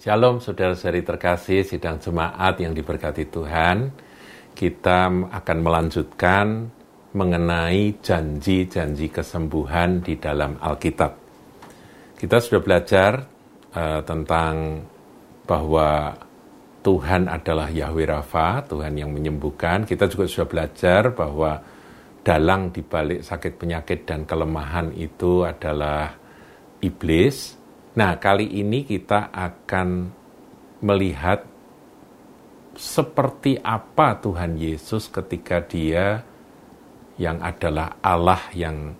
Shalom saudara-saudari terkasih, sidang jemaat yang diberkati Tuhan. Kita akan melanjutkan mengenai janji-janji kesembuhan di dalam Alkitab. Kita sudah belajar uh, tentang bahwa Tuhan adalah Yahweh Rafa, Tuhan yang menyembuhkan. Kita juga sudah belajar bahwa dalang di balik sakit penyakit dan kelemahan itu adalah iblis, Nah, kali ini kita akan melihat seperti apa Tuhan Yesus ketika Dia yang adalah Allah yang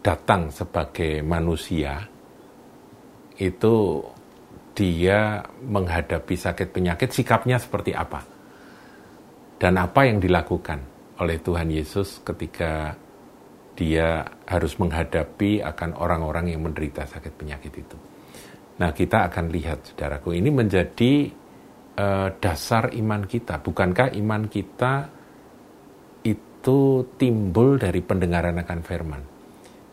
datang sebagai manusia itu dia menghadapi sakit penyakit sikapnya seperti apa? Dan apa yang dilakukan oleh Tuhan Yesus ketika dia harus menghadapi akan orang-orang yang menderita sakit penyakit itu. Nah, kita akan lihat, saudaraku, ini menjadi uh, dasar iman kita. Bukankah iman kita itu timbul dari pendengaran akan firman?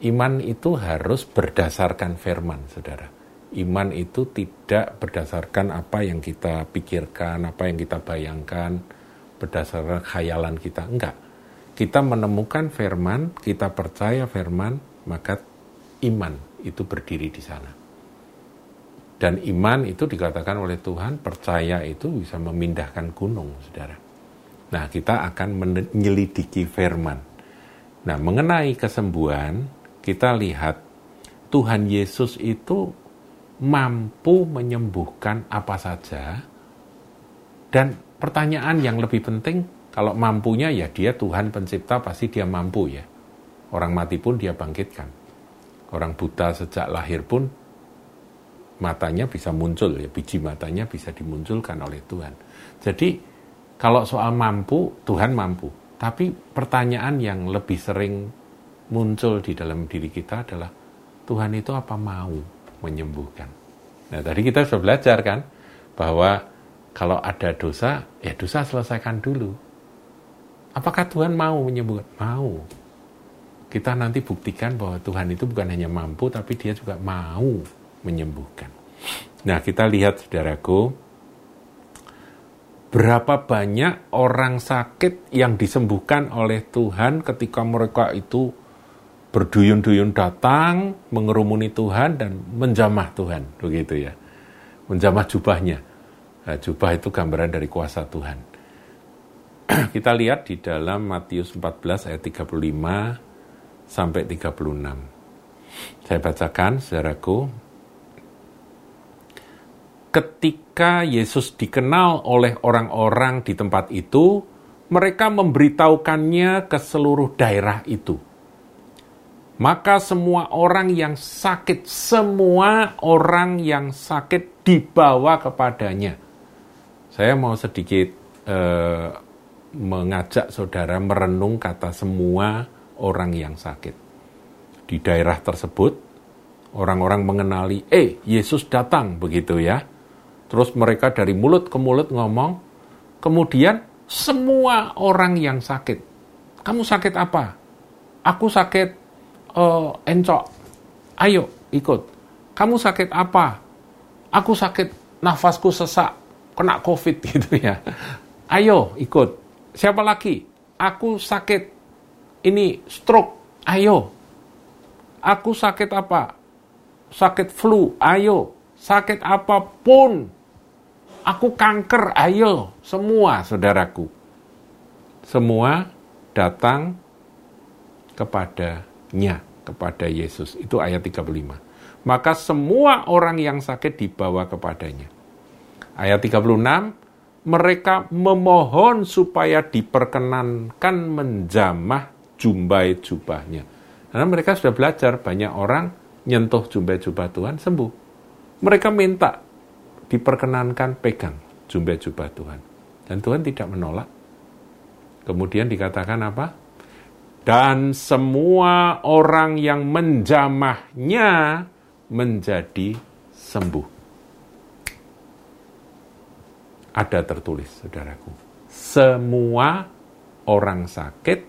Iman itu harus berdasarkan firman, saudara. Iman itu tidak berdasarkan apa yang kita pikirkan, apa yang kita bayangkan, berdasarkan khayalan kita. Enggak kita menemukan firman, kita percaya firman, maka iman itu berdiri di sana. Dan iman itu dikatakan oleh Tuhan, percaya itu bisa memindahkan gunung, saudara. Nah, kita akan menyelidiki firman. Nah, mengenai kesembuhan, kita lihat Tuhan Yesus itu mampu menyembuhkan apa saja. Dan pertanyaan yang lebih penting, kalau mampunya ya dia Tuhan pencipta pasti dia mampu ya. Orang mati pun dia bangkitkan. Orang buta sejak lahir pun matanya bisa muncul ya, biji matanya bisa dimunculkan oleh Tuhan. Jadi kalau soal mampu, Tuhan mampu. Tapi pertanyaan yang lebih sering muncul di dalam diri kita adalah Tuhan itu apa mau menyembuhkan? Nah tadi kita sudah belajar kan bahwa kalau ada dosa, ya dosa selesaikan dulu Apakah Tuhan mau menyembuhkan? Mau. Kita nanti buktikan bahwa Tuhan itu bukan hanya mampu, tapi dia juga mau menyembuhkan. Nah, kita lihat saudaraku, berapa banyak orang sakit yang disembuhkan oleh Tuhan ketika mereka itu berduyun-duyun datang, mengerumuni Tuhan dan menjamah Tuhan, begitu ya. Menjamah jubahnya. Nah, jubah itu gambaran dari kuasa Tuhan. kita lihat di dalam Matius 14 ayat 35 sampai 36. Saya bacakan, saudaraku. Ketika Yesus dikenal oleh orang-orang di tempat itu, mereka memberitahukannya ke seluruh daerah itu. Maka semua orang yang sakit, semua orang yang sakit dibawa kepadanya. Saya mau sedikit uh, mengajak saudara merenung kata semua orang yang sakit. Di daerah tersebut, orang-orang mengenali, eh, Yesus datang, begitu ya. Terus mereka dari mulut ke mulut ngomong, kemudian semua orang yang sakit. Kamu sakit apa? Aku sakit uh, encok. Ayo, ikut. Kamu sakit apa? Aku sakit nafasku sesak, kena COVID gitu ya. Ayo, ikut Siapa lagi? Aku sakit. Ini stroke. Ayo. Aku sakit apa? Sakit flu. Ayo. Sakit apa pun. Aku kanker. Ayo. Semua saudaraku. Semua datang kepadanya. Kepada Yesus. Itu ayat 35. Maka semua orang yang sakit dibawa kepadanya. Ayat 36 mereka memohon supaya diperkenankan menjamah jumbai jubahnya. Karena mereka sudah belajar, banyak orang nyentuh jumbai jubah Tuhan sembuh. Mereka minta diperkenankan pegang jumbai jubah Tuhan. Dan Tuhan tidak menolak. Kemudian dikatakan apa? Dan semua orang yang menjamahnya menjadi sembuh ada tertulis, saudaraku. Semua orang sakit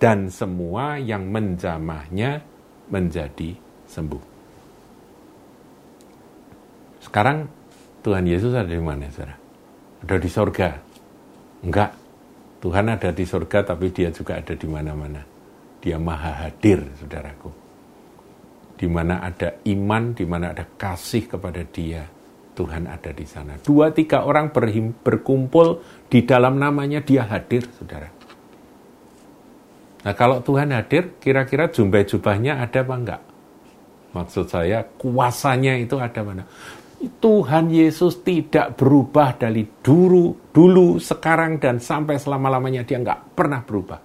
dan semua yang menjamahnya menjadi sembuh. Sekarang Tuhan Yesus ada di mana, saudara? Ada di sorga? Enggak. Tuhan ada di sorga, tapi dia juga ada di mana-mana. Dia maha hadir, saudaraku. Di mana ada iman, di mana ada kasih kepada dia, Tuhan ada di sana. Dua tiga orang berhim, berkumpul di dalam namanya dia hadir, saudara. Nah kalau Tuhan hadir, kira-kira jubah-jubahnya ada apa enggak? Maksud saya kuasanya itu ada mana? Tuhan Yesus tidak berubah dari dulu, dulu, sekarang, dan sampai selama-lamanya. Dia nggak pernah berubah.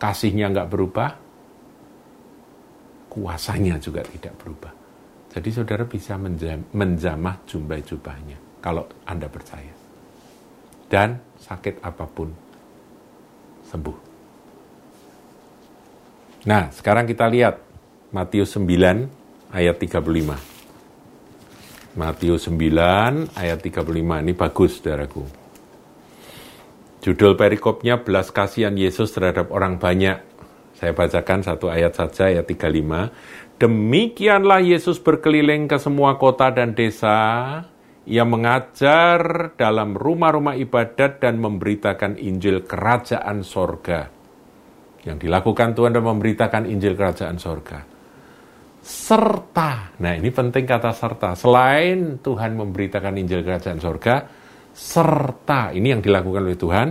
Kasihnya nggak berubah, kuasanya juga tidak berubah. Jadi saudara bisa menjamah jumbai-jubahnya, kalau Anda percaya. Dan sakit apa pun, sembuh. Nah, sekarang kita lihat Matius 9 ayat 35. Matius 9 ayat 35 ini bagus saudaraku. Judul perikopnya belas kasihan Yesus terhadap orang banyak. Saya bacakan satu ayat saja ayat 35. Demikianlah Yesus berkeliling ke semua kota dan desa. Ia mengajar dalam rumah-rumah ibadat dan memberitakan Injil kerajaan sorga. Yang dilakukan Tuhan dan memberitakan Injil kerajaan sorga serta. Nah, ini penting kata serta. Selain Tuhan memberitakan Injil Kerajaan Sorga, serta ini yang dilakukan oleh Tuhan,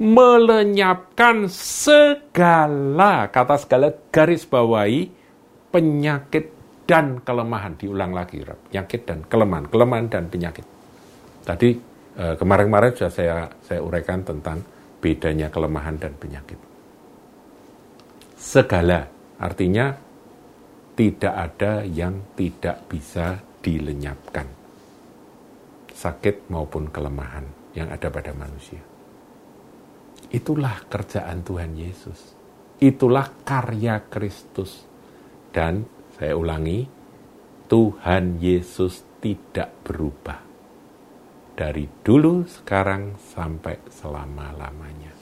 melenyapkan segala, kata segala garis bawahi, penyakit dan kelemahan. Diulang lagi, penyakit dan kelemahan, kelemahan dan penyakit. Tadi eh, kemarin-kemarin sudah saya saya uraikan tentang bedanya kelemahan dan penyakit. Segala artinya tidak ada yang tidak bisa dilenyapkan. Sakit maupun kelemahan yang ada pada manusia. Itulah kerjaan Tuhan Yesus. Itulah karya Kristus. Dan saya ulangi, Tuhan Yesus tidak berubah. Dari dulu, sekarang, sampai selama-lamanya.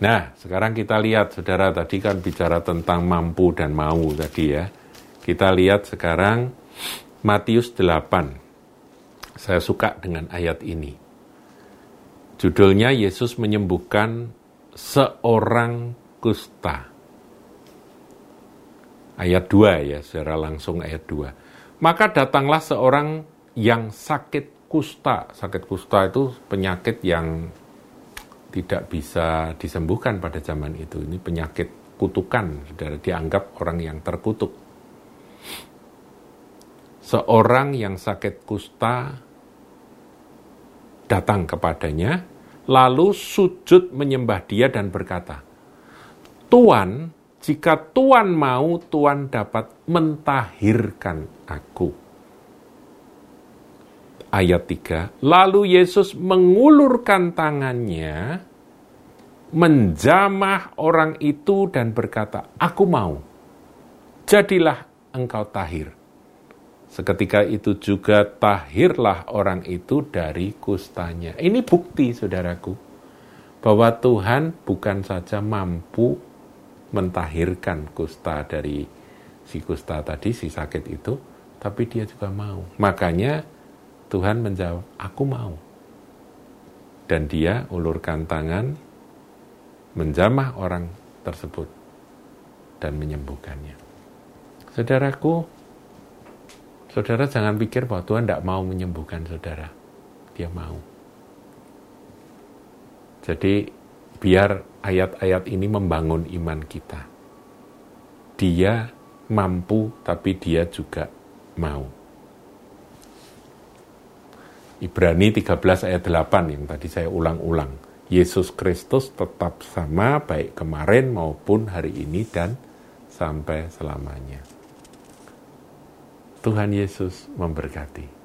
Nah, sekarang kita lihat, saudara, tadi kan bicara tentang mampu dan mau tadi ya. Kita lihat sekarang Matius 8. Saya suka dengan ayat ini. Judulnya Yesus menyembuhkan seorang kusta. Ayat 2 ya, secara langsung ayat 2. Maka datanglah seorang yang sakit kusta. Sakit kusta itu penyakit yang tidak bisa disembuhkan pada zaman itu. Ini penyakit kutukan, saudara dianggap orang yang terkutuk. Seorang yang sakit kusta datang kepadanya, lalu sujud menyembah dia dan berkata, Tuan, jika Tuan mau, Tuan dapat mentahirkan aku. Ayat 3, lalu Yesus mengulurkan tangannya, menjamah orang itu dan berkata, Aku mau, jadilah engkau tahir. Seketika itu juga tahirlah orang itu dari kustanya. Ini bukti, saudaraku, bahwa Tuhan bukan saja mampu mentahirkan kusta dari si kusta tadi, si sakit itu, tapi dia juga mau. Makanya Tuhan menjawab, aku mau. Dan dia ulurkan tangan, menjamah orang tersebut, dan menyembuhkannya. Saudaraku, saudara jangan pikir bahwa Tuhan tidak mau menyembuhkan saudara. Dia mau. Jadi, biar ayat-ayat ini membangun iman kita. Dia mampu, tapi dia juga mau. Ibrani 13 ayat 8 yang tadi saya ulang-ulang. Yesus Kristus tetap sama baik kemarin maupun hari ini dan sampai selamanya. Tuhan Yesus memberkati.